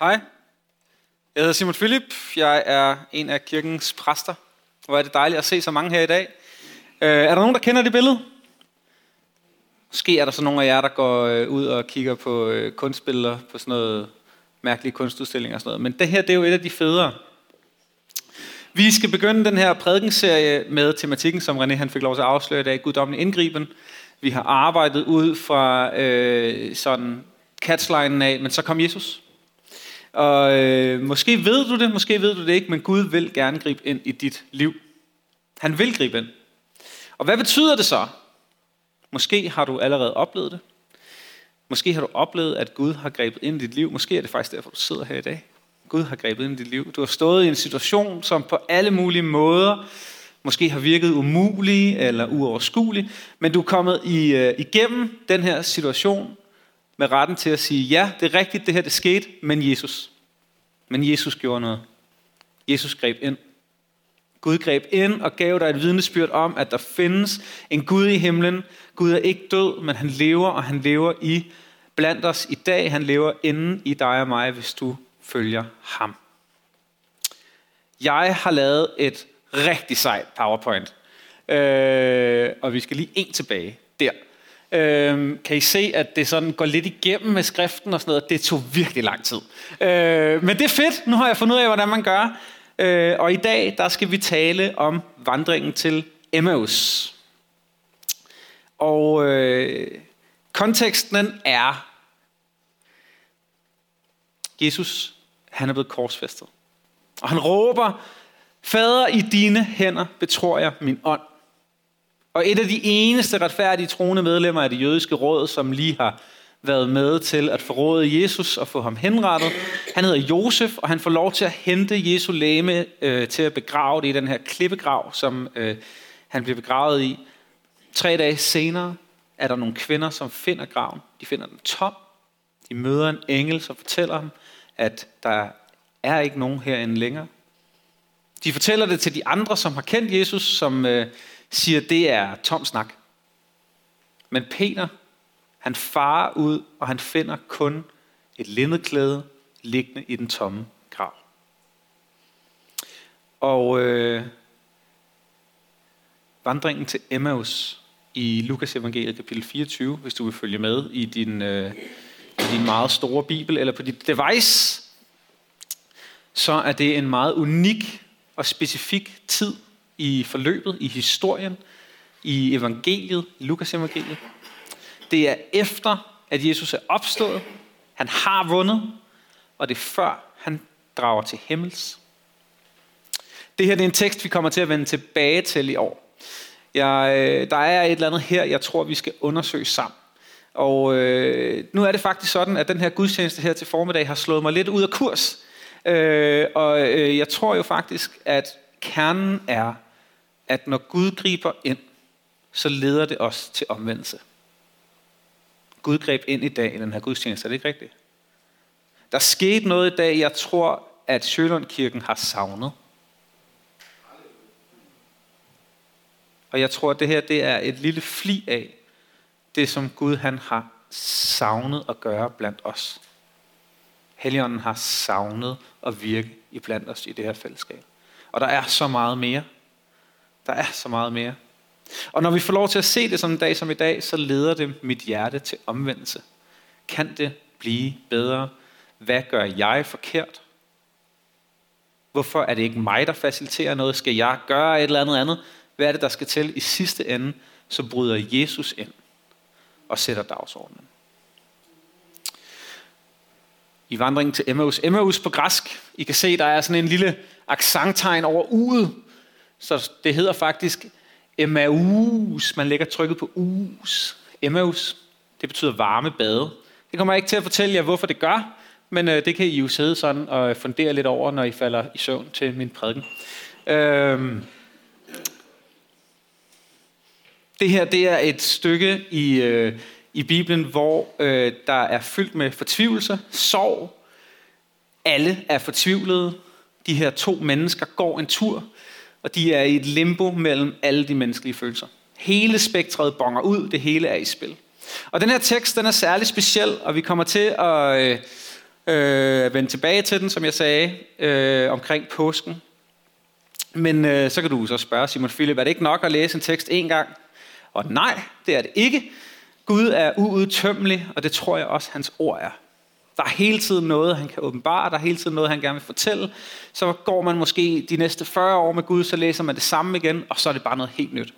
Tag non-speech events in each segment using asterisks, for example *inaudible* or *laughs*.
Hej, jeg hedder Simon Philip. Jeg er en af kirkens præster. Hvor er det dejligt at se så mange her i dag. Uh, er der nogen, der kender det billede? Måske er der så nogle af jer, der går øh, ud og kigger på uh, kunstbilleder, på sådan noget mærkelige kunstudstillinger og sådan noget. Men det her, det er jo et af de federe. Vi skal begynde den her prædikenserie med tematikken, som René han fik lov til at afsløre i dag, guddommelig indgriben. Vi har arbejdet ud fra øh, sådan catchlinen af, men så kom Jesus. Og øh, måske ved du det, måske ved du det ikke, men Gud vil gerne gribe ind i dit liv. Han vil gribe ind. Og hvad betyder det så? Måske har du allerede oplevet det. Måske har du oplevet, at Gud har grebet ind i dit liv. Måske er det faktisk derfor, du sidder her i dag. Gud har grebet ind i dit liv. Du har stået i en situation, som på alle mulige måder måske har virket umulig eller uoverskuelig, men du er kommet i, øh, igennem den her situation med retten til at sige, ja, det er rigtigt, det her det skete, men Jesus. Men Jesus gjorde noget. Jesus greb ind. Gud greb ind og gav dig et vidnesbyrd om, at der findes en Gud i himlen. Gud er ikke død, men han lever, og han lever i blandt os i dag. Han lever inden i dig og mig, hvis du følger ham. Jeg har lavet et rigtig sejt PowerPoint. Øh, og vi skal lige en tilbage. Der. Øh, kan I se, at det sådan går lidt igennem med skriften og sådan noget? Det tog virkelig lang tid. Øh, men det er fedt. Nu har jeg fundet ud af, hvordan man gør. Øh, og i dag, der skal vi tale om vandringen til Emmaus. Og øh, konteksten er, Jesus, han er blevet korsfæstet. Og han råber, Fader, i dine hænder betror jeg min ånd. Og et af de eneste retfærdige troende medlemmer af det jødiske råd, som lige har været med til at forråde Jesus og få ham henrettet. Han hedder Josef, og han får lov til at hente Jesu læme øh, til at begrave det i den her klippegrav, som øh, han bliver begravet i. Tre dage senere er der nogle kvinder, som finder graven. De finder den tom. De møder en engel, som fortæller dem, at der er ikke nogen herinde længere. De fortæller det til de andre, som har kendt Jesus, som øh, siger, det er tom snak. Men Peter, han farer ud, og han finder kun et linnedklæde liggende i den tomme grav. Og øh, vandringen til Emmaus i Lukas evangeliet kapitel 24, hvis du vil følge med i din, øh, i din meget store bibel eller på dit device, så er det en meget unik og specifik tid i forløbet, i historien, i evangeliet, Lukas evangeliet. Det er efter, at Jesus er opstået. Han har vundet, og det er før, han drager til himmels. Det her det er en tekst, vi kommer til at vende tilbage til i år. Jeg, øh, der er et eller andet her, jeg tror, vi skal undersøge sammen. Og øh, nu er det faktisk sådan, at den her gudstjeneste her til formiddag har slået mig lidt ud af kurs. Øh, og øh, jeg tror jo faktisk, at kernen er, at når Gud griber ind, så leder det os til omvendelse. Gud greb ind i dag i den her gudstjeneste, er det ikke rigtigt? Der skete noget i dag, jeg tror, at Sjølundkirken har savnet. Og jeg tror, at det her det er et lille fli af det, som Gud han har savnet at gøre blandt os. Helligånden har savnet at virke i blandt os i det her fællesskab. Og der er så meget mere. Der er så meget mere. Og når vi får lov til at se det som en dag som i dag, så leder det mit hjerte til omvendelse. Kan det blive bedre? Hvad gør jeg forkert? Hvorfor er det ikke mig, der faciliterer noget? Skal jeg gøre et eller andet andet? Hvad er det, der skal til i sidste ende? Så bryder Jesus ind og sætter dagsordenen. I vandringen til Emmaus. Emmaus på græsk. I kan se, der er sådan en lille accenttegn over uget. Så det hedder faktisk Emmaus. Man lægger trykket på us. Emmaus. Det betyder varme bade. Det kommer jeg ikke til at fortælle jer, hvorfor det gør, men øh, det kan I jo sidde sådan og fundere lidt over, når I falder i søvn til min prædiken. Øhm. Det her det er et stykke i, øh, i Bibelen, hvor øh, der er fyldt med fortvivlelse, sorg. Alle er fortvivlede. De her to mennesker går en tur og de er i et limbo mellem alle de menneskelige følelser. Hele spektret bonger ud, det hele er i spil. Og den her tekst, den er særlig speciel, og vi kommer til at, øh, Øh, vende tilbage til den, som jeg sagde, øh, omkring påsken. Men øh, så kan du så spørge Simon Philip, er det ikke nok at læse en tekst en gang? Og nej, det er det ikke. Gud er uudtømmelig, og det tror jeg også, hans ord er. Der er hele tiden noget, han kan åbenbare, der er hele tiden noget, han gerne vil fortælle. Så går man måske de næste 40 år med Gud, så læser man det samme igen, og så er det bare noget helt nyt.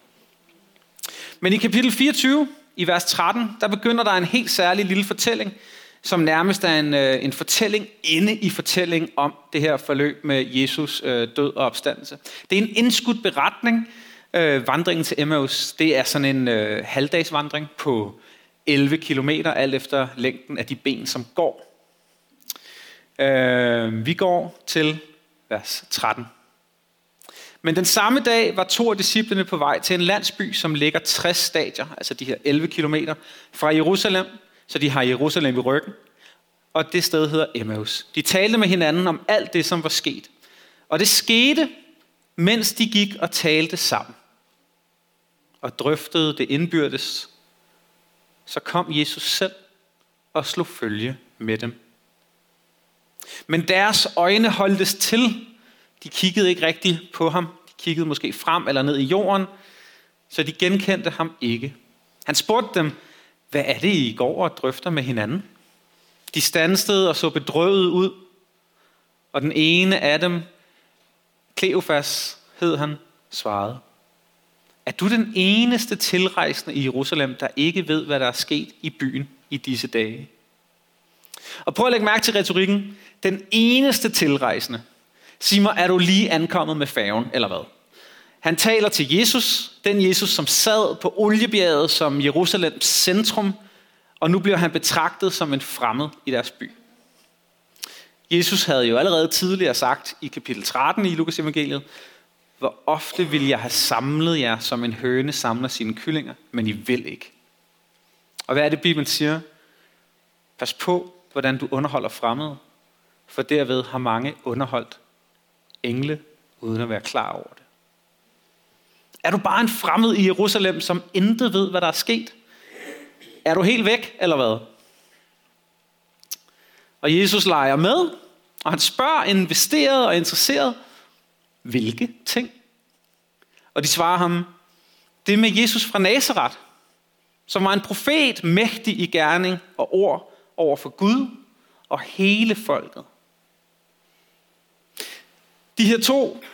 Men i kapitel 24, i vers 13, der begynder der en helt særlig lille fortælling, som nærmest er en, øh, en fortælling inde i fortælling om det her forløb med Jesus øh, død og opstandelse. Det er en indskudt beretning, øh, vandringen til Emmaus. Det er sådan en øh, halvdagsvandring på 11 kilometer, alt efter længden af de ben, som går. Øh, vi går til vers 13. Men den samme dag var to af disciplene på vej til en landsby, som ligger 60 stadier, altså de her 11 kilometer, fra Jerusalem, så de har Jerusalem i ryggen. Og det sted hedder Emmaus. De talte med hinanden om alt det, som var sket. Og det skete, mens de gik og talte sammen. Og drøftede det indbyrdes. Så kom Jesus selv og slog følge med dem. Men deres øjne holdtes til. De kiggede ikke rigtigt på ham. De kiggede måske frem eller ned i jorden, så de genkendte ham ikke. Han spurgte dem, hvad er det, I går og drøfter med hinanden? De standstede og så bedrøvet ud, og den ene af dem, Kleofas hed han, svarede, er du den eneste tilrejsende i Jerusalem, der ikke ved, hvad der er sket i byen i disse dage? Og prøv at lægge mærke til retorikken. Den eneste tilrejsende. Sig mig, er du lige ankommet med færgen, eller hvad? Han taler til Jesus, den Jesus, som sad på oliebjerget som Jerusalems centrum, og nu bliver han betragtet som en fremmed i deres by. Jesus havde jo allerede tidligere sagt i kapitel 13 i Lukas evangeliet, hvor ofte vil jeg have samlet jer, som en høne samler sine kyllinger, men I vil ikke. Og hvad er det, Bibelen siger? Pas på, hvordan du underholder fremmede, for derved har mange underholdt engle, uden at være klar over det. Er du bare en fremmed i Jerusalem, som intet ved, hvad der er sket? Er du helt væk, eller hvad? Og Jesus leger med, og han spørger investeret og interesseret, hvilke ting? Og de svarer ham, det med Jesus fra Nazareth, som var en profet, mægtig i gerning og ord over for Gud og hele folket. De her to,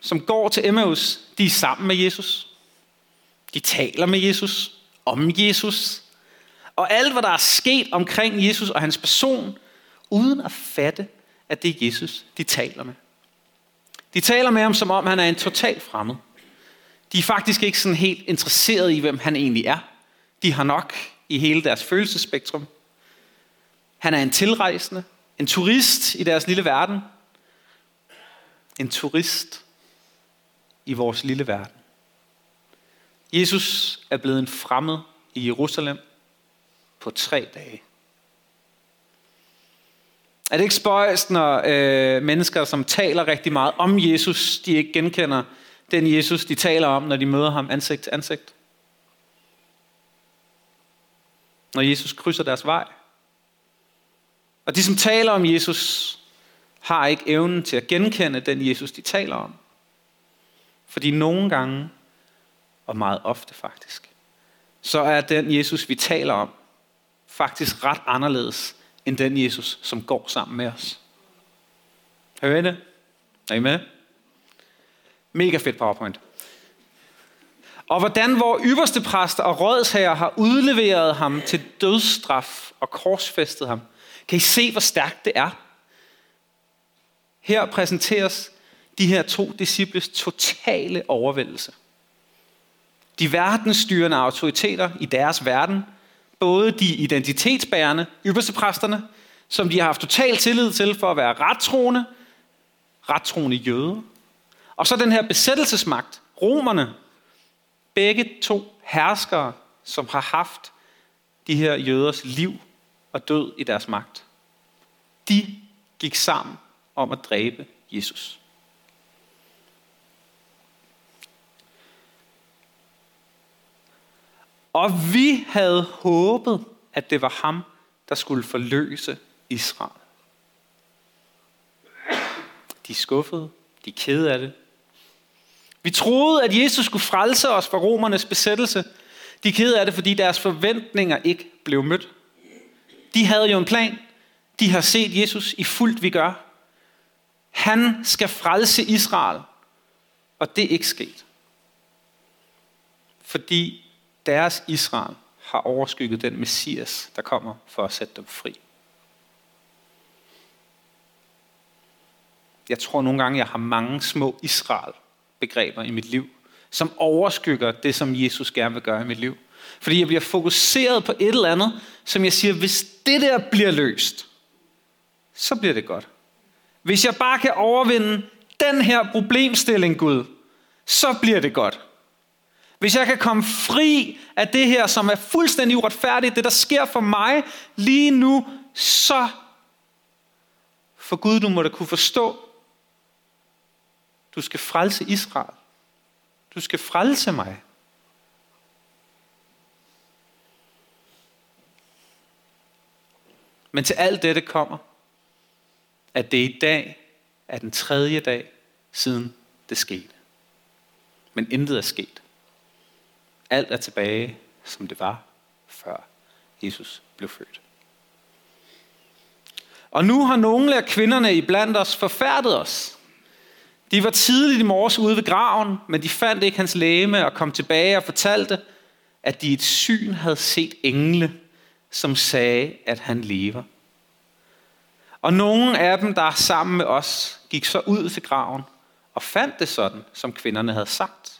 som går til Emmaus, de er sammen med Jesus. De taler med Jesus, om Jesus. Og alt, hvad der er sket omkring Jesus og hans person, uden at fatte, at det er Jesus, de taler med. De taler med ham, som om han er en total fremmed. De er faktisk ikke sådan helt interesseret i, hvem han egentlig er. De har nok i hele deres følelsespektrum. Han er en tilrejsende, en turist i deres lille verden. En turist i vores lille verden. Jesus er blevet en fremmed i Jerusalem på tre dage. Er det ikke spøjst, når øh, mennesker, som taler rigtig meget om Jesus, de ikke genkender den Jesus, de taler om, når de møder ham ansigt til ansigt? Når Jesus krydser deres vej. Og de, som taler om Jesus, har ikke evnen til at genkende den Jesus, de taler om. Fordi nogle gange, og meget ofte faktisk, så er den Jesus, vi taler om, faktisk ret anderledes end den Jesus, som går sammen med os. Hører I det? Er I med? Mega fedt PowerPoint. Og hvordan vores ypperste præster og rådsherrer har udleveret ham til dødsstraf og korsfæstet ham. Kan I se, hvor stærkt det er? Her præsenteres de her to disciples totale overvældelse. De verdensstyrende autoriteter i deres verden, både de identitetsbærende ypperstepræsterne, som de har haft total tillid til for at være rettroende, rettroende jøder, og så den her besættelsesmagt, romerne, begge to herskere, som har haft de her jøders liv og død i deres magt. De gik sammen om at dræbe Jesus. Og vi havde håbet, at det var ham, der skulle forløse Israel. De er skuffede. De er kede af det. Vi troede, at Jesus skulle frelse os fra romernes besættelse. De er kede af det, fordi deres forventninger ikke blev mødt. De havde jo en plan. De har set Jesus i fuldt vi gør. Han skal frelse Israel. Og det er ikke sket. Fordi deres Israel har overskygget den Messias, der kommer for at sætte dem fri. Jeg tror nogle gange, jeg har mange små Israel-begreber i mit liv, som overskygger det, som Jesus gerne vil gøre i mit liv. Fordi jeg bliver fokuseret på et eller andet, som jeg siger, hvis det der bliver løst, så bliver det godt. Hvis jeg bare kan overvinde den her problemstilling, Gud, så bliver det godt. Hvis jeg kan komme fri af det her, som er fuldstændig uretfærdigt, det der sker for mig lige nu, så for Gud, du må da kunne forstå, du skal frelse Israel. Du skal frelse mig. Men til alt dette kommer, at det i dag er den tredje dag siden det skete. Men intet er sket. Alt er tilbage, som det var, før Jesus blev født. Og nu har nogle af kvinderne iblandt os forfærdet os. De var tidligt i morges ude ved graven, men de fandt ikke hans læme og kom tilbage og fortalte, at de i et syn havde set engle, som sagde, at han lever. Og nogle af dem, der sammen med os, gik så ud til graven og fandt det sådan, som kvinderne havde sagt.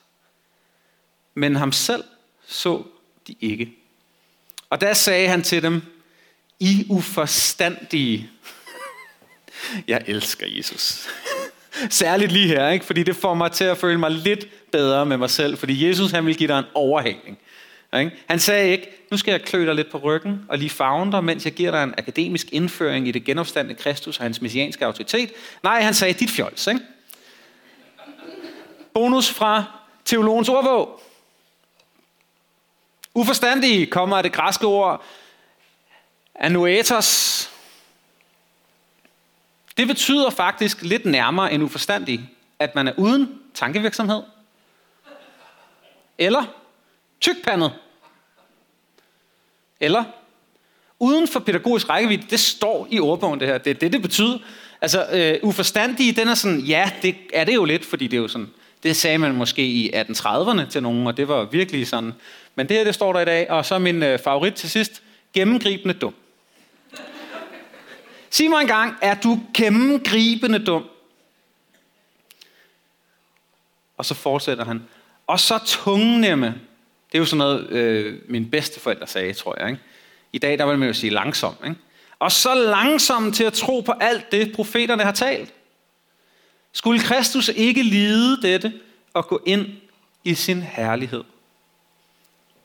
Men ham selv så de ikke. Og der sagde han til dem, I uforstandige. *laughs* Jeg elsker Jesus. *laughs* Særligt lige her, ikke? fordi det får mig til at føle mig lidt bedre med mig selv, fordi Jesus han vil give dig en overhaling. Ikke? Han sagde ikke, nu skal jeg klø dig lidt på ryggen og lige fagne dig, mens jeg giver dig en akademisk indføring i det genopstandende Kristus og hans messianske autoritet. Nej, han sagde, dit fjols. Ikke? Bonus fra teologens ordbog. Uforstandige kommer af det græske ord anuetos. Det betyder faktisk lidt nærmere end uforstandig, at man er uden tankevirksomhed. Eller tykpandet. Eller uden for pædagogisk rækkevidde, det står i ordbogen det her, det er det, det betyder. Altså, øh, uforstandige, den er sådan, ja, det er det jo lidt, fordi det er jo sådan, det sagde man måske i 1830'erne til nogen, og det var virkelig sådan. Men det her, det står der i dag, og så min øh, favorit til sidst, gennemgribende dum. Sig mig engang, er du gennemgribende dum? Og så fortsætter han. Og så tungnemme. Det er jo sådan noget, øh, mine forældre sagde, tror jeg. Ikke? I dag, der vil man jo sige langsom. Ikke? Og så langsom til at tro på alt det, profeterne har talt. Skulle Kristus ikke lide dette og gå ind i sin herlighed?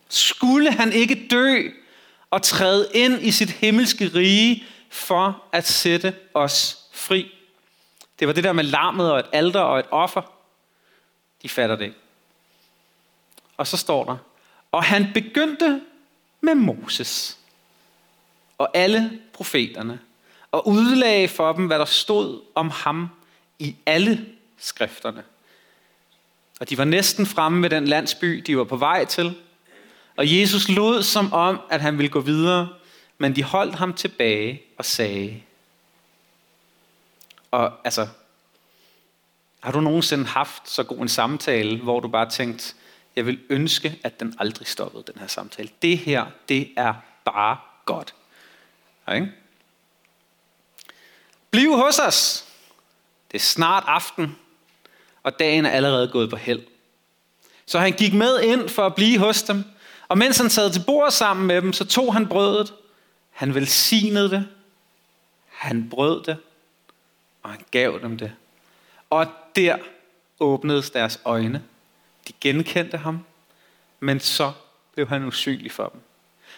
Skulle han ikke dø og træde ind i sit himmelske rige for at sætte os fri? Det var det der med larmet og et alter og et offer. De fatter det ikke. Og så står der, og han begyndte med Moses og alle profeterne og udlagde for dem, hvad der stod om ham i alle skrifterne. Og de var næsten fremme ved den landsby, de var på vej til. Og Jesus lod som om, at han ville gå videre, men de holdt ham tilbage og sagde, og altså, har du nogensinde haft så god en samtale, hvor du bare tænkte, jeg vil ønske, at den aldrig stoppede, den her samtale. Det her, det er bare godt. Okay? ikke? Bliv hos os. Det er snart aften, og dagen er allerede gået på held. Så han gik med ind for at blive hos dem, og mens han sad til bord sammen med dem, så tog han brødet, han velsignede det, han brød det, og han gav dem det. Og der åbnedes deres øjne. De genkendte ham, men så blev han usynlig for dem.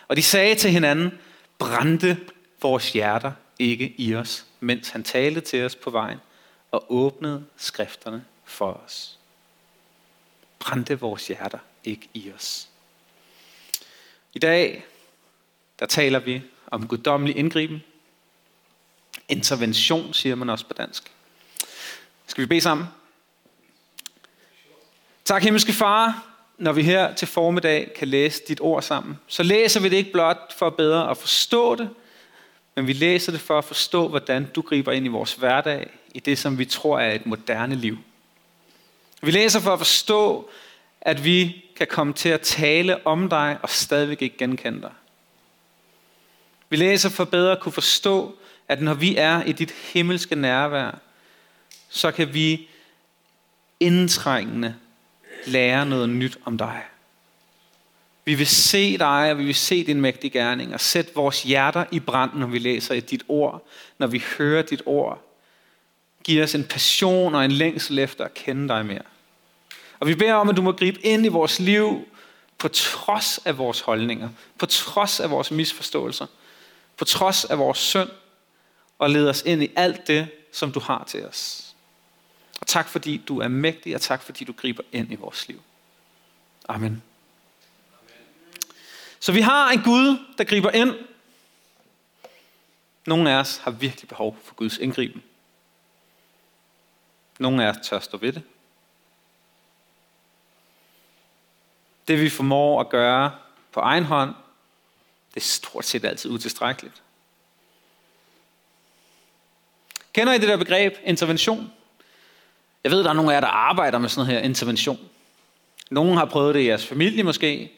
Og de sagde til hinanden, brændte vores hjerter ikke i os, mens han talte til os på vejen og åbnede skrifterne for os. Brændte vores hjerter ikke i os. I dag, der taler vi om guddommelig indgriben. Intervention, siger man også på dansk. Skal vi bede sammen? Tak himmelske far, når vi her til formiddag kan læse dit ord sammen. Så læser vi det ikke blot for bedre at forstå det, men vi læser det for at forstå, hvordan du griber ind i vores hverdag, i det som vi tror er et moderne liv. Vi læser for at forstå, at vi kan komme til at tale om dig og stadigvæk ikke genkende dig. Vi læser for bedre at kunne forstå, at når vi er i dit himmelske nærvær, så kan vi indtrængende lære noget nyt om dig. Vi vil se dig, og vi vil se din mægtige gerning, og sætte vores hjerter i brand, når vi læser i dit ord, når vi hører dit ord. Giv os en passion og en længsel efter at kende dig mere. Og vi beder om, at du må gribe ind i vores liv, på trods af vores holdninger, på trods af vores misforståelser, på trods af vores synd, og lede os ind i alt det, som du har til os. Og tak fordi du er mægtig, og tak fordi du griber ind i vores liv. Amen. Så vi har en Gud, der griber ind. Nogle af os har virkelig behov for Guds indgriben. Nogle af os tør stå ved det. Det vi formår at gøre på egen hånd, det er stort set altid utilstrækkeligt. Kender I det der begreb intervention? Jeg ved, der er nogle af jer, der arbejder med sådan her intervention. Nogle har prøvet det i jeres familie måske.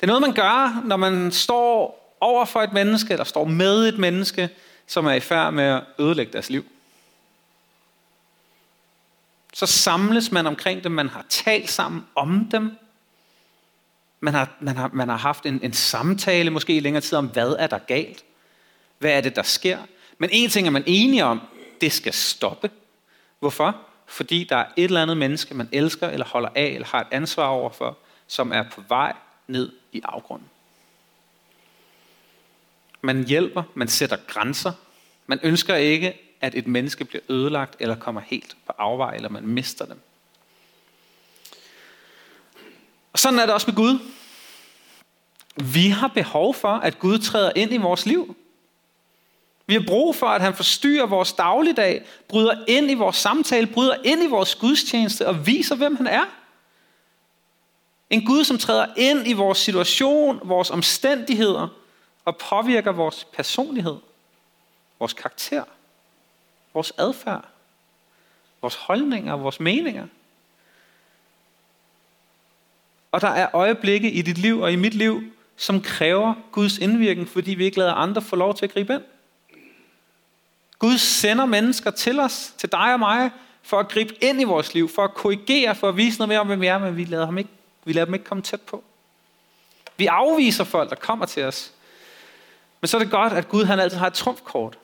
Det er noget, man gør, når man står over for et menneske, eller står med et menneske, som er i færd med at ødelægge deres liv. Så samles man omkring dem, man har talt sammen om dem. Man har, man har, man har haft en, en samtale, måske i længere tid, om hvad er der galt? Hvad er det, der sker? Men en ting er man enige om, det skal stoppe. Hvorfor? Fordi der er et eller andet menneske, man elsker, eller holder af, eller har et ansvar overfor, som er på vej ned i afgrunden. Man hjælper, man sætter grænser. Man ønsker ikke, at et menneske bliver ødelagt, eller kommer helt på afvej, eller man mister dem. Og sådan er det også med Gud. Vi har behov for, at Gud træder ind i vores liv. Vi har brug for, at han forstyrrer vores dagligdag, bryder ind i vores samtale, bryder ind i vores gudstjeneste og viser, hvem han er. En Gud, som træder ind i vores situation, vores omstændigheder og påvirker vores personlighed, vores karakter, vores adfærd, vores holdninger, vores meninger. Og der er øjeblikke i dit liv og i mit liv, som kræver Guds indvirkning, fordi vi ikke lader andre få lov til at gribe ind. Gud sender mennesker til os, til dig og mig, for at gribe ind i vores liv, for at korrigere, for at vise noget mere om, hvem vi er, men vi lader, ham ikke, vi lader dem ikke komme tæt på. Vi afviser folk, der kommer til os. Men så er det godt, at Gud han altid har et trumfkort.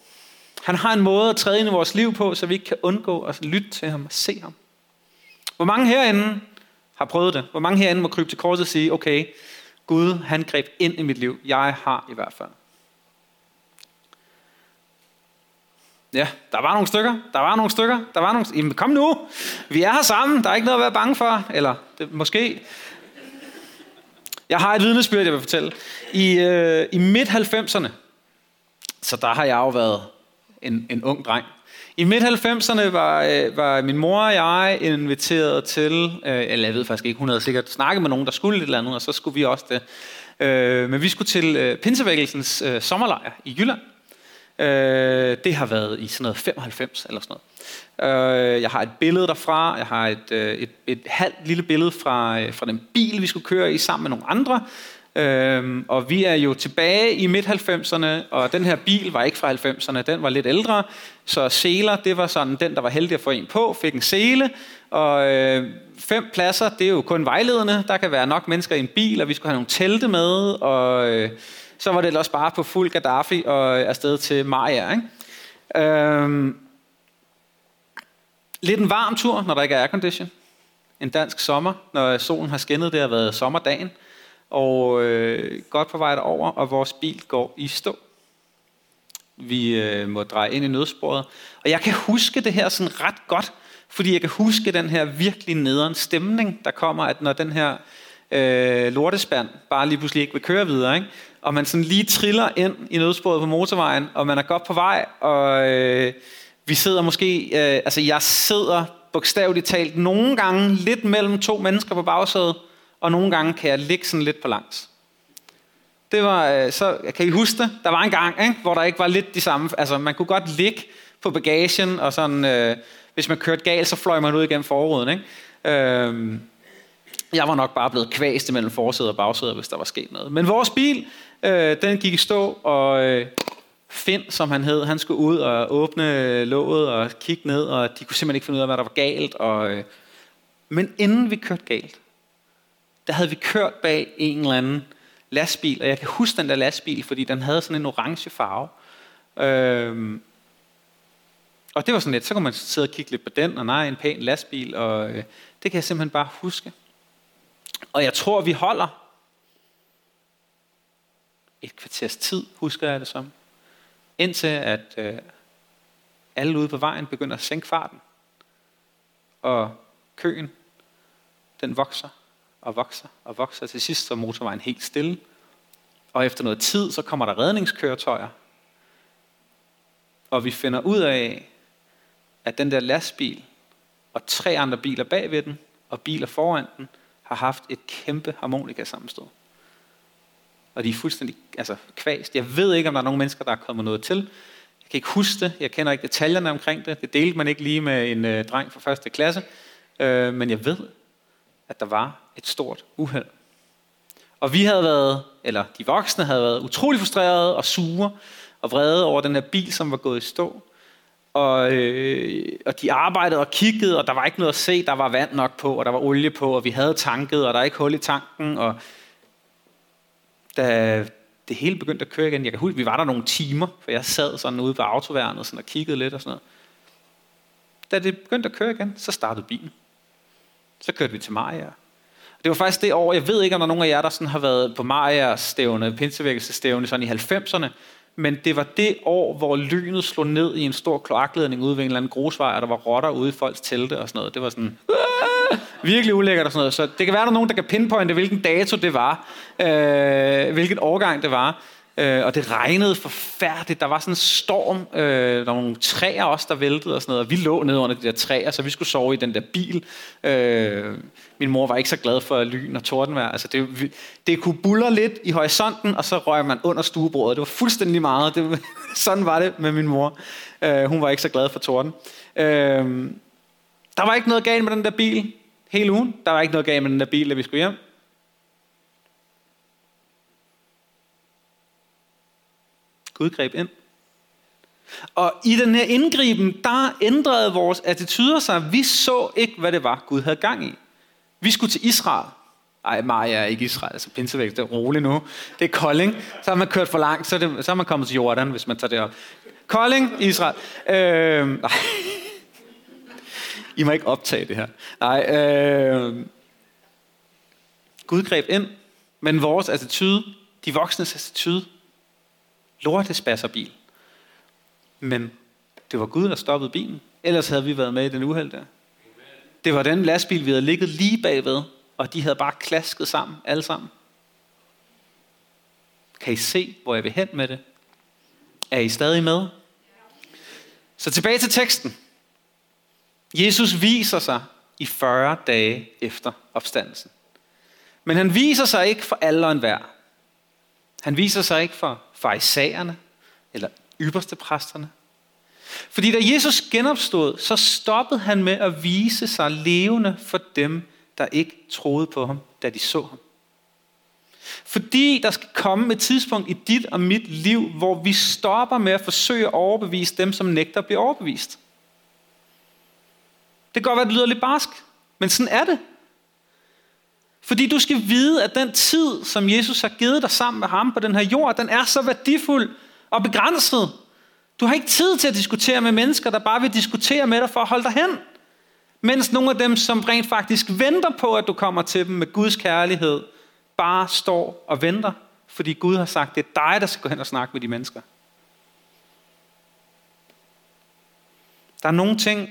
Han har en måde at træde ind i vores liv på, så vi ikke kan undgå at lytte til ham og se ham. Hvor mange herinde har prøvet det? Hvor mange herinde må krybe til korset og sige, okay, Gud han greb ind i mit liv. Jeg har i hvert fald. Ja, der var nogle stykker, der var nogle stykker, der var nogle... Jamen kom nu, vi er her sammen, der er ikke noget at være bange for. Eller det, måske... Jeg har et vidnesbyrd, jeg vil fortælle. I, øh, i midt-90'erne, så der har jeg jo været en, en ung dreng. I midt-90'erne var, øh, var min mor og jeg inviteret til, øh, eller jeg ved faktisk ikke, hun havde sikkert snakket med nogen, der skulle et eller andet, og så skulle vi også det. Øh, men vi skulle til øh, Pinsevækkelsens øh, sommerlejr i Jylland. Øh, det har været i sådan noget 95 eller sådan noget. Øh, jeg har et billede derfra. Jeg har et, øh, et, et halvt lille billede fra, øh, fra den bil, vi skulle køre i sammen med nogle andre. Øhm, og vi er jo tilbage i midt-90'erne, og den her bil var ikke fra 90'erne, den var lidt ældre. Så seler, det var sådan den, der var heldig at få en på, fik en sele. Og øh, fem pladser, det er jo kun vejledende. Der kan være nok mennesker i en bil, og vi skulle have nogle telte med. Og øh, så var det ellers bare på fuld Gaddafi og øh, afsted til Maja. Ikke? Øhm, lidt en varm tur, når der ikke er aircondition. En dansk sommer, når solen har skinnet, det har været sommerdagen. Og øh, godt på vej derover, og vores bil går i stå. Vi øh, må dreje ind i nødsporet. Og jeg kan huske det her sådan ret godt, fordi jeg kan huske den her virkelig nederen stemning, der kommer, at når den her øh, lortespand bare lige pludselig ikke vil køre videre, ikke? Og man sådan lige triller ind i nødsporet på motorvejen, og man er godt på vej, og øh, vi sidder måske, øh, altså jeg sidder bogstaveligt talt nogle gange lidt mellem to mennesker på bagsædet, og nogle gange kan jeg ligge sådan lidt på langs. Det var, øh, så kan I huske det? Der var en gang, ikke? hvor der ikke var lidt de samme, altså man kunne godt ligge på bagagen, og sådan, øh, hvis man kørte galt, så fløj man ud igennem forruden. Ikke? Øh, jeg var nok bare blevet kvæst mellem forsæder og bagsæder, hvis der var sket noget. Men vores bil, øh, den gik i stå, og øh, Finn, som han hed, han skulle ud og åbne låget og kigge ned, og de kunne simpelthen ikke finde ud af, hvad der var galt. Og, øh, men inden vi kørte galt, der havde vi kørt bag en eller anden lastbil, og jeg kan huske den der lastbil, fordi den havde sådan en orange farve. Øh, og det var sådan lidt, så kunne man sidde og kigge lidt på den, og nej, en pæn lastbil, og øh, det kan jeg simpelthen bare huske. Og jeg tror, vi holder et kvarters tid, husker jeg det som. Indtil at øh, alle ude på vejen begynder at sænke farten. Og køen, den vokser og vokser og vokser. Til sidst så er motorvejen helt stille. Og efter noget tid, så kommer der redningskøretøjer. Og vi finder ud af, at den der lastbil og tre andre biler bagved den, og biler foran den, har haft et kæmpe harmonika sammenstød. Og de er fuldstændig altså, kvast. Jeg ved ikke, om der er nogen mennesker, der er kommet noget til. Jeg kan ikke huske det. Jeg kender ikke detaljerne omkring det. Det delte man ikke lige med en øh, dreng fra første klasse. Øh, men jeg ved, at der var et stort uheld. Og vi havde været, eller de voksne havde været utrolig frustrerede og sure og vrede over den her bil, som var gået i stå. Og, øh, og de arbejdede og kiggede, og der var ikke noget at se. Der var vand nok på, og der var olie på, og vi havde tanket, og der er ikke hul i tanken. Og da det hele begyndte at køre igen, jeg kan huske, vi var der nogle timer, for jeg sad sådan ude på autoværnet sådan og kiggede lidt og sådan noget. Da det begyndte at køre igen, så startede bilen. Så kørte vi til Maja. Det var faktisk det år, jeg ved ikke, om der er nogen af jer, der sådan har været på Majas stævne, pinsevækkelsestævne sådan i 90'erne, men det var det år, hvor lynet slog ned i en stor kloakledning ude ved en eller anden grusvej, og der var rotter ude i folks telte og sådan noget. Det var sådan Aah! virkelig ulækkert og sådan noget. Så det kan være, der er nogen, der kan pinpointe, hvilken dato det var, øh, hvilket årgang det var. Øh, og det regnede forfærdeligt. Der var sådan en storm. Øh, der var nogle træer også, der væltede og sådan noget. Og vi lå nede under de der træer, så vi skulle sove i den der bil. Øh, min mor var ikke så glad for lyn og tordenvejr. Altså det, det kunne buller lidt i horisonten, og så røg man under stuebordet. Det var fuldstændig meget. Det, *laughs* sådan var det med min mor. Øh, hun var ikke så glad for torden. Øh, der var ikke noget galt med den der bil hele ugen. Der var ikke noget galt med den der bil, da vi skulle hjem. Gud greb ind. Og i den her indgriben, der ændrede vores attityder sig. Vi så ikke, hvad det var, Gud havde gang i. Vi skulle til Israel. Ej, Maja er ikke Israel, altså pinsevæk, det er roligt nu. Det er Kolding. Så har man kørt for langt, så er, det, så er man kommet til Jordan, hvis man tager det op. Kolding, Israel. Øh, *laughs* nej. I må ikke optage det her. Nej, øh, Gud greb ind, men vores attitude, de voksnes attitude, lortespasserbil. Men det var Gud, der stoppede bilen. Ellers havde vi været med i den uheld der. Det var den lastbil, vi havde ligget lige bagved, og de havde bare klasket sammen, alle sammen. Kan I se, hvor jeg vil hen med det? Er I stadig med? Så tilbage til teksten. Jesus viser sig i 40 dage efter opstandelsen. Men han viser sig ikke for alle og enhver. Han viser sig ikke for farisæerne eller ypperste præsterne. Fordi da Jesus genopstod, så stoppede han med at vise sig levende for dem, der ikke troede på ham, da de så ham. Fordi der skal komme et tidspunkt i dit og mit liv, hvor vi stopper med at forsøge at overbevise dem, som nægter at blive overbevist. Det kan godt være, at det lyder lidt barsk, men sådan er det. Fordi du skal vide, at den tid, som Jesus har givet dig sammen med ham på den her jord, den er så værdifuld og begrænset. Du har ikke tid til at diskutere med mennesker, der bare vil diskutere med dig for at holde dig hen. Mens nogle af dem, som rent faktisk venter på, at du kommer til dem med Guds kærlighed, bare står og venter, fordi Gud har sagt, det er dig, der skal gå hen og snakke med de mennesker. Der er nogle ting,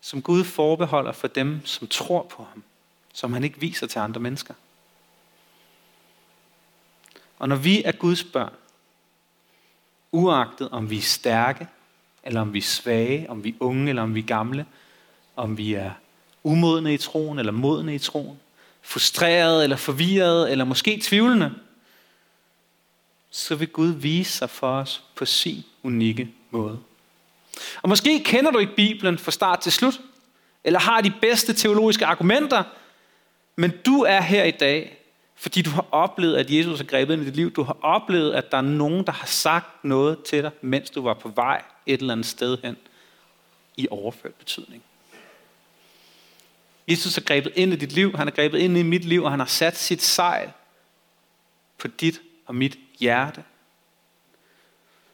som Gud forbeholder for dem, som tror på ham som han ikke viser til andre mennesker. Og når vi er Guds børn, uagtet om vi er stærke, eller om vi er svage, om vi er unge, eller om vi er gamle, om vi er umodne i troen eller modne i troen, frustreret eller forvirret eller måske tvivlende, så vil Gud vise sig for os på sin unikke måde. Og måske kender du ikke Bibelen fra start til slut, eller har de bedste teologiske argumenter, men du er her i dag, fordi du har oplevet, at Jesus har grebet ind i dit liv. Du har oplevet, at der er nogen, der har sagt noget til dig, mens du var på vej et eller andet sted hen i overført betydning. Jesus har grebet ind i dit liv, han har grebet ind i mit liv, og han har sat sit sejl på dit og mit hjerte.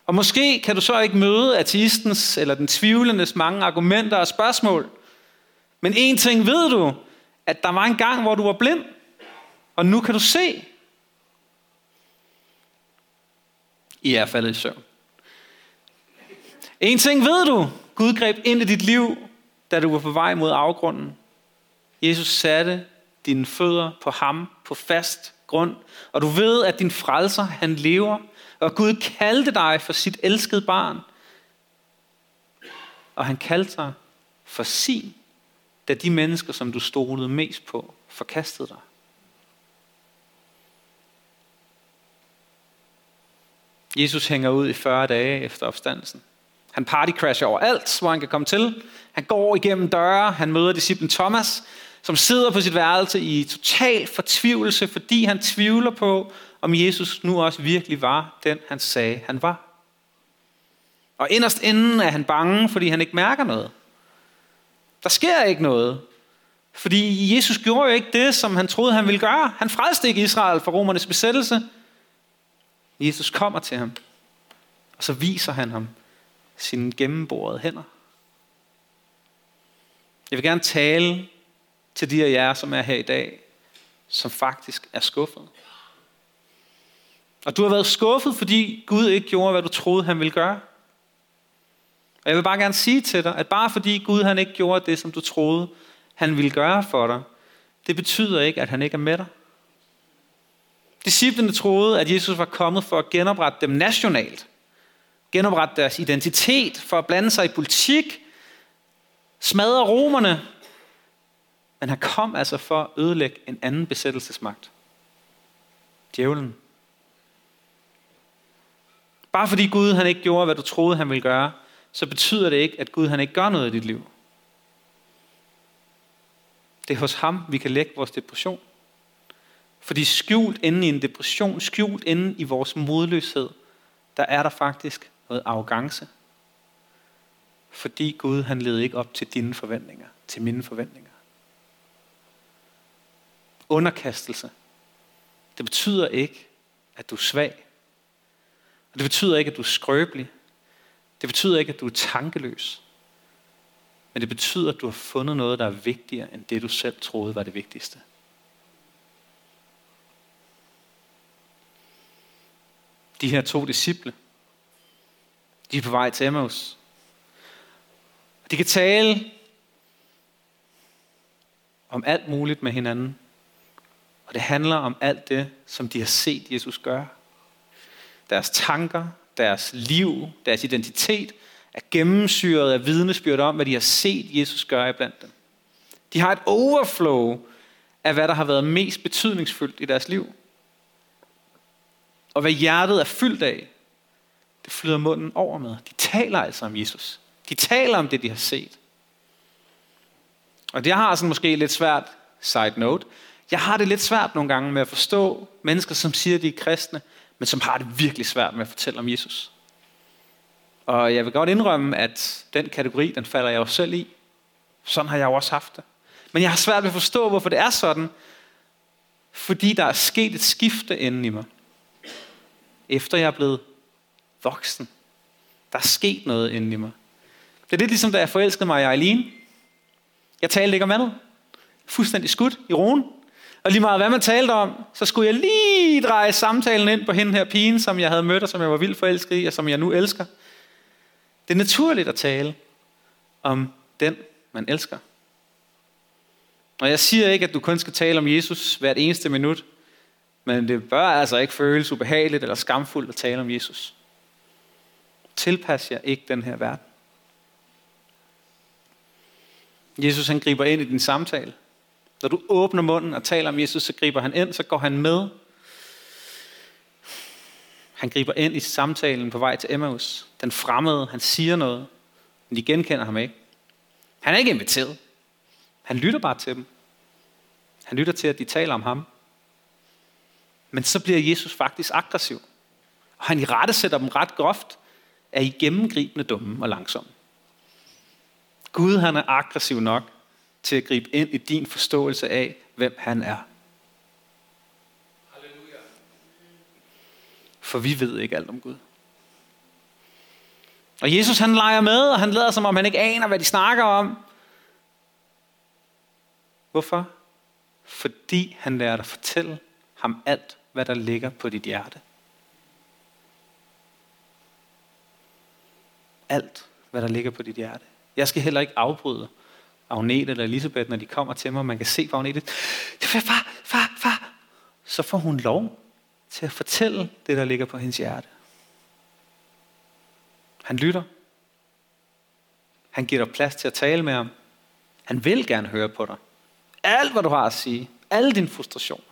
Og måske kan du så ikke møde ateistens eller den tvivlendes mange argumenter og spørgsmål. Men en ting ved du, at der var en gang, hvor du var blind, og nu kan du se. I er faldet i søvn. En ting ved du, Gud greb ind i dit liv, da du var på vej mod afgrunden. Jesus satte dine fødder på ham på fast grund, og du ved, at din frelser, han lever, og Gud kaldte dig for sit elskede barn. Og han kaldte dig for sin, da de mennesker, som du stolede mest på, forkastede dig. Jesus hænger ud i 40 dage efter opstandelsen. Han partycrasher over alt, hvor han kan komme til. Han går igennem døre, han møder disciplen Thomas, som sidder på sit værelse i total fortvivlelse, fordi han tvivler på, om Jesus nu også virkelig var den, han sagde, han var. Og inderst inden er han bange, fordi han ikke mærker noget. Der sker ikke noget. Fordi Jesus gjorde jo ikke det, som han troede, han ville gøre. Han frelste ikke Israel fra romernes besættelse. Jesus kommer til ham, og så viser han ham sine gennemborede hænder. Jeg vil gerne tale til de af jer, som er her i dag, som faktisk er skuffet. Og du har været skuffet, fordi Gud ikke gjorde, hvad du troede, han ville gøre. Og jeg vil bare gerne sige til dig, at bare fordi Gud han ikke gjorde det, som du troede, han ville gøre for dig, det betyder ikke, at han ikke er med dig. Disciplene troede, at Jesus var kommet for at genoprette dem nationalt. Genoprette deres identitet, for at blande sig i politik, smadre romerne. Men han kom altså for at ødelægge en anden besættelsesmagt. Djævlen. Bare fordi Gud han ikke gjorde, hvad du troede, han ville gøre, så betyder det ikke, at Gud han ikke gør noget i dit liv. Det er hos ham, vi kan lægge vores depression. Fordi skjult inde i en depression, skjult inde i vores modløshed, der er der faktisk noget arrogance. Fordi Gud han levede ikke op til dine forventninger, til mine forventninger. Underkastelse. Det betyder ikke, at du er svag. Og det betyder ikke, at du er skrøbelig. Det betyder ikke, at du er tankeløs. Men det betyder, at du har fundet noget, der er vigtigere end det, du selv troede var det vigtigste. De her to disciple, de er på vej til Emmaus. De kan tale om alt muligt med hinanden. Og det handler om alt det, som de har set Jesus gøre. Deres tanker, deres liv, deres identitet er gennemsyret af vidnesbyrd om, hvad de har set Jesus gøre i blandt dem. De har et overflow af, hvad der har været mest betydningsfuldt i deres liv. Og hvad hjertet er fyldt af, det flyder munden over med. De taler altså om Jesus. De taler om det, de har set. Og det har sådan måske lidt svært, side note, jeg har det lidt svært nogle gange med at forstå mennesker, som siger, at de er kristne, men som har det virkelig svært med at fortælle om Jesus. Og jeg vil godt indrømme, at den kategori, den falder jeg jo selv i. Sådan har jeg jo også haft det. Men jeg har svært ved at forstå, hvorfor det er sådan. Fordi der er sket et skifte inden i mig. Efter jeg er blevet voksen. Der er sket noget inden i mig. Det er lidt ligesom, da jeg forelskede mig i Eileen. Jeg talte ikke om andet. Fuldstændig skudt i roen. Og lige meget hvad man talte om, så skulle jeg lige dreje samtalen ind på hende her pigen, som jeg havde mødt, og som jeg var vildt forelsket i, og som jeg nu elsker. Det er naturligt at tale om den, man elsker. Og jeg siger ikke, at du kun skal tale om Jesus hvert eneste minut, men det bør altså ikke føles ubehageligt eller skamfuldt at tale om Jesus. Tilpas jer ikke den her verden. Jesus han griber ind i din samtale. Når du åbner munden og taler om Jesus, så griber han ind, så går han med. Han griber ind i samtalen på vej til Emmaus. Den fremmede, han siger noget, men de genkender ham ikke. Han er ikke inviteret. Han lytter bare til dem. Han lytter til, at de taler om ham. Men så bliver Jesus faktisk aggressiv. Og han i rette sætter dem ret groft, er I gennemgribende dumme og langsomme. Gud han er aggressiv nok til at gribe ind i din forståelse af, hvem han er. Halleluja. For vi ved ikke alt om Gud. Og Jesus han leger med, og han lader som om han ikke aner, hvad de snakker om. Hvorfor? Fordi han lærer dig at fortælle ham alt, hvad der ligger på dit hjerte. Alt, hvad der ligger på dit hjerte. Jeg skal heller ikke afbryde Agnete eller Elisabeth, når de kommer til mig. Man kan se på Agnete, far, far, far. Så får hun lov til at fortælle det, der ligger på hendes hjerte. Han lytter. Han giver dig plads til at tale med ham. Han vil gerne høre på dig. Alt, hvad du har at sige. Alle dine frustrationer.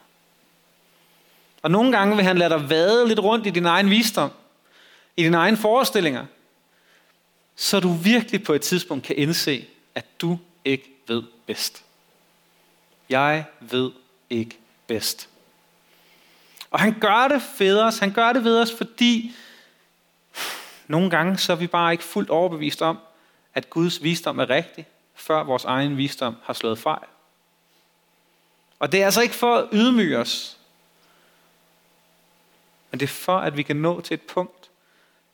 Og nogle gange vil han lade dig vade lidt rundt i din egen visdom. I dine egne forestillinger. Så du virkelig på et tidspunkt kan indse, at du ikke ved bedst. Jeg ved ikke bedst. Og han gør det ved os. Han gør det ved os, fordi nogle gange så er vi bare ikke fuldt overbevist om, at Guds visdom er rigtig, før vores egen visdom har slået fejl. Og det er altså ikke for at ydmyge os, men det er for, at vi kan nå til et punkt,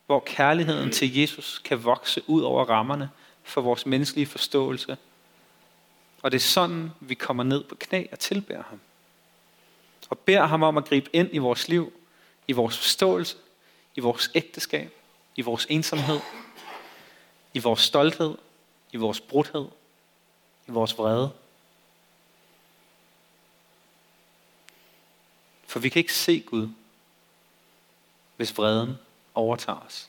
hvor kærligheden til Jesus kan vokse ud over rammerne for vores menneskelige forståelse. Og det er sådan, vi kommer ned på knæ og tilbærer ham. Og beder ham om at gribe ind i vores liv, i vores forståelse, i vores ægteskab, i vores ensomhed, i vores stolthed, i vores brudhed, i vores vrede. For vi kan ikke se Gud, hvis vreden overtager os.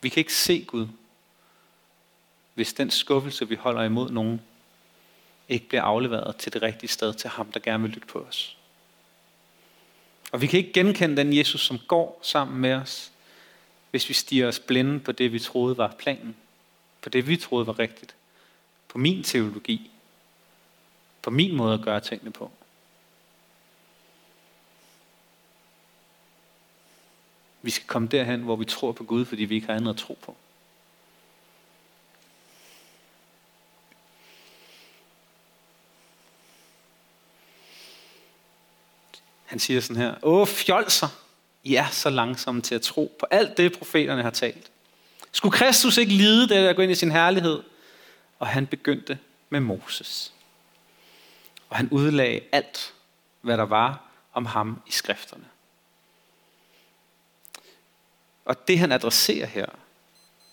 Vi kan ikke se Gud, hvis den skuffelse, vi holder imod nogen, ikke bliver afleveret til det rigtige sted til ham, der gerne vil lytte på os. Og vi kan ikke genkende den Jesus, som går sammen med os, hvis vi stiger os blinde på det, vi troede var planen. På det, vi troede var rigtigt. På min teologi. På min måde at gøre tingene på. Vi skal komme derhen, hvor vi tror på Gud, fordi vi ikke har andet at tro på. Han siger sådan her, Åh, fjolser, I er så langsomme til at tro på alt det, profeterne har talt. Skulle Kristus ikke lide det der gå ind i sin herlighed? Og han begyndte med Moses. Og han udlagde alt, hvad der var om ham i skrifterne. Og det han adresserer her,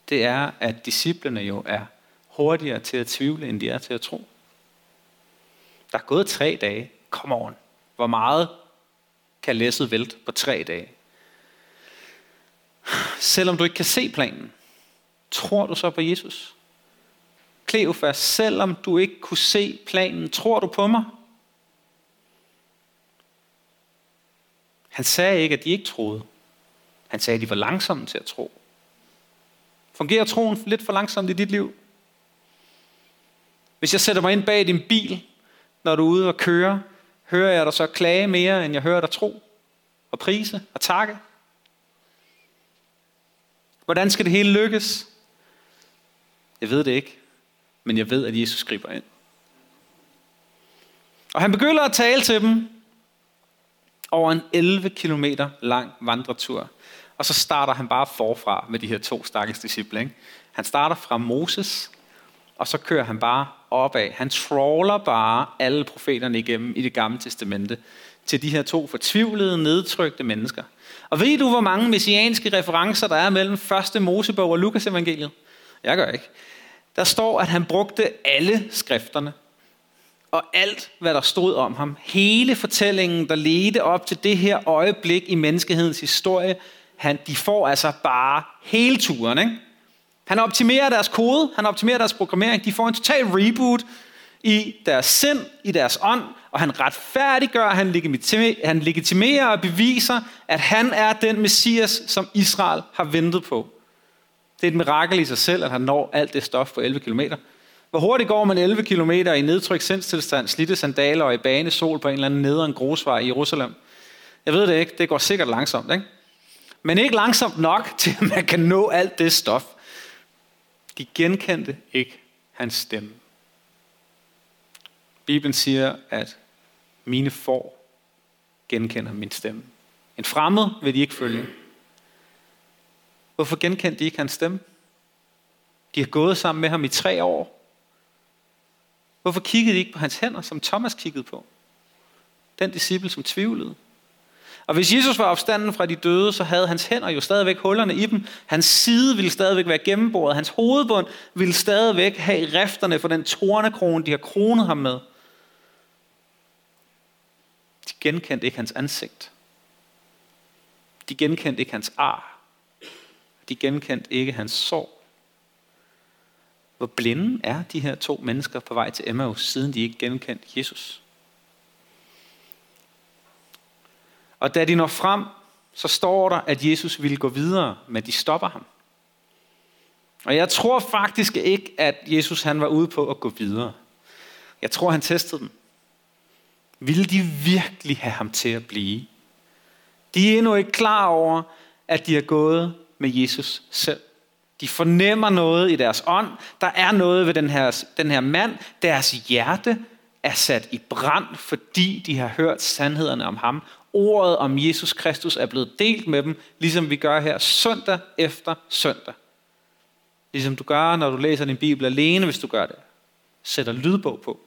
det er, at disciplene jo er hurtigere til at tvivle, end de er til at tro. Der er gået tre dage. Kom on. Hvor meget kan læsset vælte på tre dage? Selvom du ikke kan se planen, tror du så på Jesus? Kleofas, selvom du ikke kunne se planen, tror du på mig? Han sagde ikke, at de ikke troede. Han sagde, at de var langsomme til at tro. Fungerer troen lidt for langsomt i dit liv? Hvis jeg sætter mig ind bag din bil, når du er ude og køre, hører jeg dig så klage mere, end jeg hører dig tro og prise og takke? Hvordan skal det hele lykkes? Jeg ved det ikke, men jeg ved, at Jesus griber ind. Og han begynder at tale til dem over en 11 km lang vandretur. Og så starter han bare forfra med de her to stakkels disciple. Ikke? Han starter fra Moses, og så kører han bare opad. Han trawler bare alle profeterne igennem i det gamle testamente til de her to fortvivlede, nedtrykte mennesker. Og ved du, hvor mange messianske referencer der er mellem første Mosebog og Lukas evangeliet? Jeg gør ikke. Der står, at han brugte alle skrifterne. Og alt, hvad der stod om ham. Hele fortællingen, der ledte op til det her øjeblik i menneskehedens historie, han, de får altså bare hele turen. Ikke? Han optimerer deres kode, han optimerer deres programmering. De får en total reboot i deres sind, i deres ånd, og han retfærdiggør, han legitimerer, han legitimerer og beviser, at han er den messias, som Israel har ventet på. Det er et mirakel i sig selv, at han når alt det stof på 11 km. Hvor hurtigt går man 11 km i nedtryk sindstilstand, slidte sandaler og i bane sol på en eller anden nederen grusvej i Jerusalem? Jeg ved det ikke, det går sikkert langsomt, ikke? Men ikke langsomt nok til, at man kan nå alt det stof. De genkendte ikke hans stemme. Bibelen siger, at mine får genkender min stemme. En fremmed vil de ikke følge. Hvorfor genkendte de ikke hans stemme? De har gået sammen med ham i tre år. Hvorfor kiggede de ikke på hans hænder, som Thomas kiggede på? Den disciple, som tvivlede. Og hvis Jesus var opstanden fra de døde, så havde hans hænder jo stadigvæk hullerne i dem. Hans side ville stadigvæk være gennemboret. Hans hovedbund ville stadigvæk have rifterne for den tornekrone, de har kronet ham med. De genkendte ikke hans ansigt. De genkendte ikke hans ar. De genkendte ikke hans sorg. Hvor blinde er de her to mennesker på vej til Emmaus, siden de ikke genkendte Jesus? Og da de når frem, så står der, at Jesus ville gå videre, men de stopper ham. Og jeg tror faktisk ikke, at Jesus han var ude på at gå videre. Jeg tror, han testede dem. Ville de virkelig have ham til at blive? De er endnu ikke klar over, at de er gået med Jesus selv. De fornemmer noget i deres ånd. Der er noget ved den her, den her mand. Deres hjerte er sat i brand, fordi de har hørt sandhederne om ham. Ordet om Jesus Kristus er blevet delt med dem, ligesom vi gør her søndag efter søndag. Ligesom du gør, når du læser din bibel alene, hvis du gør det. Sætter lydbog på.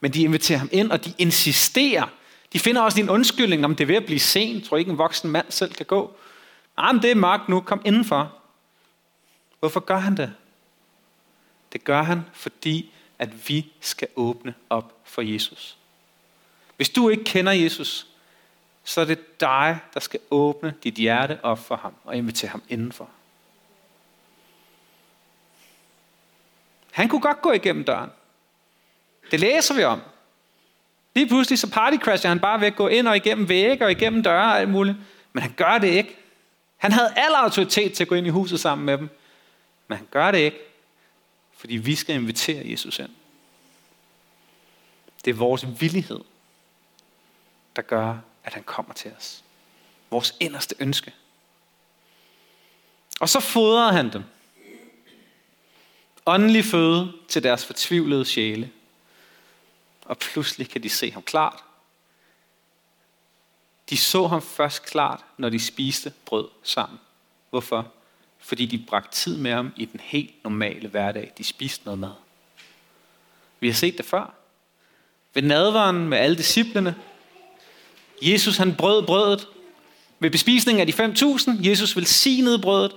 Men de inviterer ham ind, og de insisterer. De finder også en undskyldning, om det er ved at blive sent. Tror ikke, en voksen mand selv kan gå. Nej, men det er magt nu, kom indenfor. Hvorfor gør han det? Det gør han, fordi at vi skal åbne op for Jesus. Hvis du ikke kender Jesus, så er det dig, der skal åbne dit hjerte op for ham og invitere ham indenfor. Han kunne godt gå igennem døren. Det læser vi om. Lige pludselig så partycrasher han bare ved at gå ind og igennem vægge og igennem døre og alt muligt. Men han gør det ikke. Han havde al autoritet til at gå ind i huset sammen med dem. Men han gør det ikke, fordi vi skal invitere Jesus ind. Det er vores villighed, der gør, at han kommer til os. Vores inderste ønske. Og så fodrer han dem. Åndelig føde til deres fortvivlede sjæle. Og pludselig kan de se ham klart. De så ham først klart, når de spiste brød sammen. Hvorfor? Fordi de bragte tid med ham i den helt normale hverdag. De spiste noget mad. Vi har set det før. Ved nadvaren med alle disciplene. Jesus han brød brødet. Ved bespisningen af de 5.000. Jesus velsignede brødet.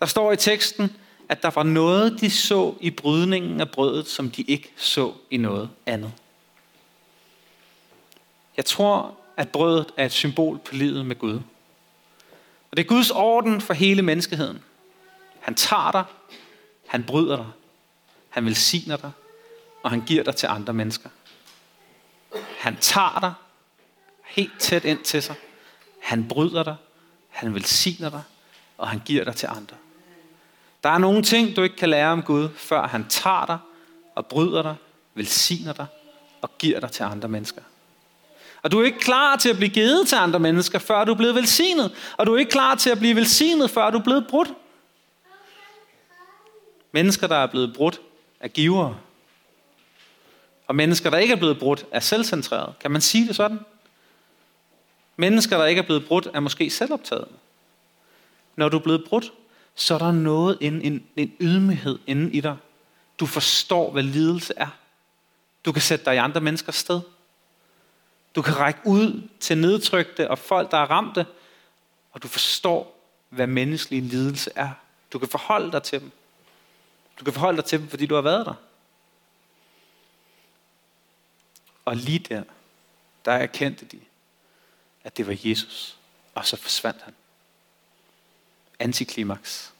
Der står i teksten, at der var noget, de så i brydningen af brødet, som de ikke så i noget andet. Jeg tror, at brødet er et symbol på livet med Gud. Og det er Guds orden for hele menneskeheden. Han tager dig, han bryder dig, han velsigner dig, og han giver dig til andre mennesker. Han tager dig helt tæt ind til sig. Han bryder dig, han velsigner dig, og han giver dig til andre. Der er nogle ting, du ikke kan lære om Gud, før han tager dig og bryder dig, velsigner dig og giver dig til andre mennesker. Og du er ikke klar til at blive givet til andre mennesker, før du er blevet velsignet. Og du er ikke klar til at blive velsignet, før du er blevet brudt. Mennesker, der er blevet brudt, er givere. Og mennesker, der ikke er blevet brudt, er selvcentreret. Kan man sige det sådan? Mennesker, der ikke er blevet brudt, er måske selvoptaget. Når du er blevet brudt, så er der noget, en, en, en ydmyghed inde i dig. Du forstår, hvad lidelse er. Du kan sætte dig i andre menneskers sted. Du kan række ud til nedtrykte og folk, der er ramte, og du forstår, hvad menneskelig lidelse er. Du kan forholde dig til dem. Du kan forholde dig til dem, fordi du har været der. Og lige der, der erkendte de, at det var Jesus. Og så forsvandt han. Antiklimaks.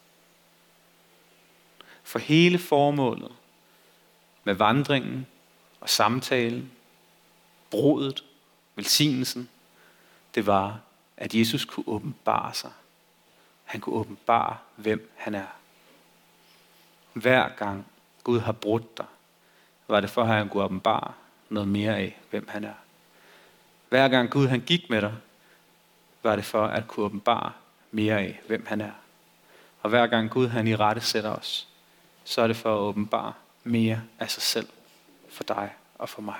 For hele formålet med vandringen og samtalen, brodet, velsignelsen, det var, at Jesus kunne åbenbare sig. Han kunne åbenbare, hvem han er. Hver gang Gud har brudt dig, var det for, at han kunne åbenbare noget mere af, hvem han er. Hver gang Gud han gik med dig, var det for at kunne åbenbare mere af, hvem han er. Og hver gang Gud han i rette sætter os, så er det for at åbenbare mere af sig selv for dig og for mig.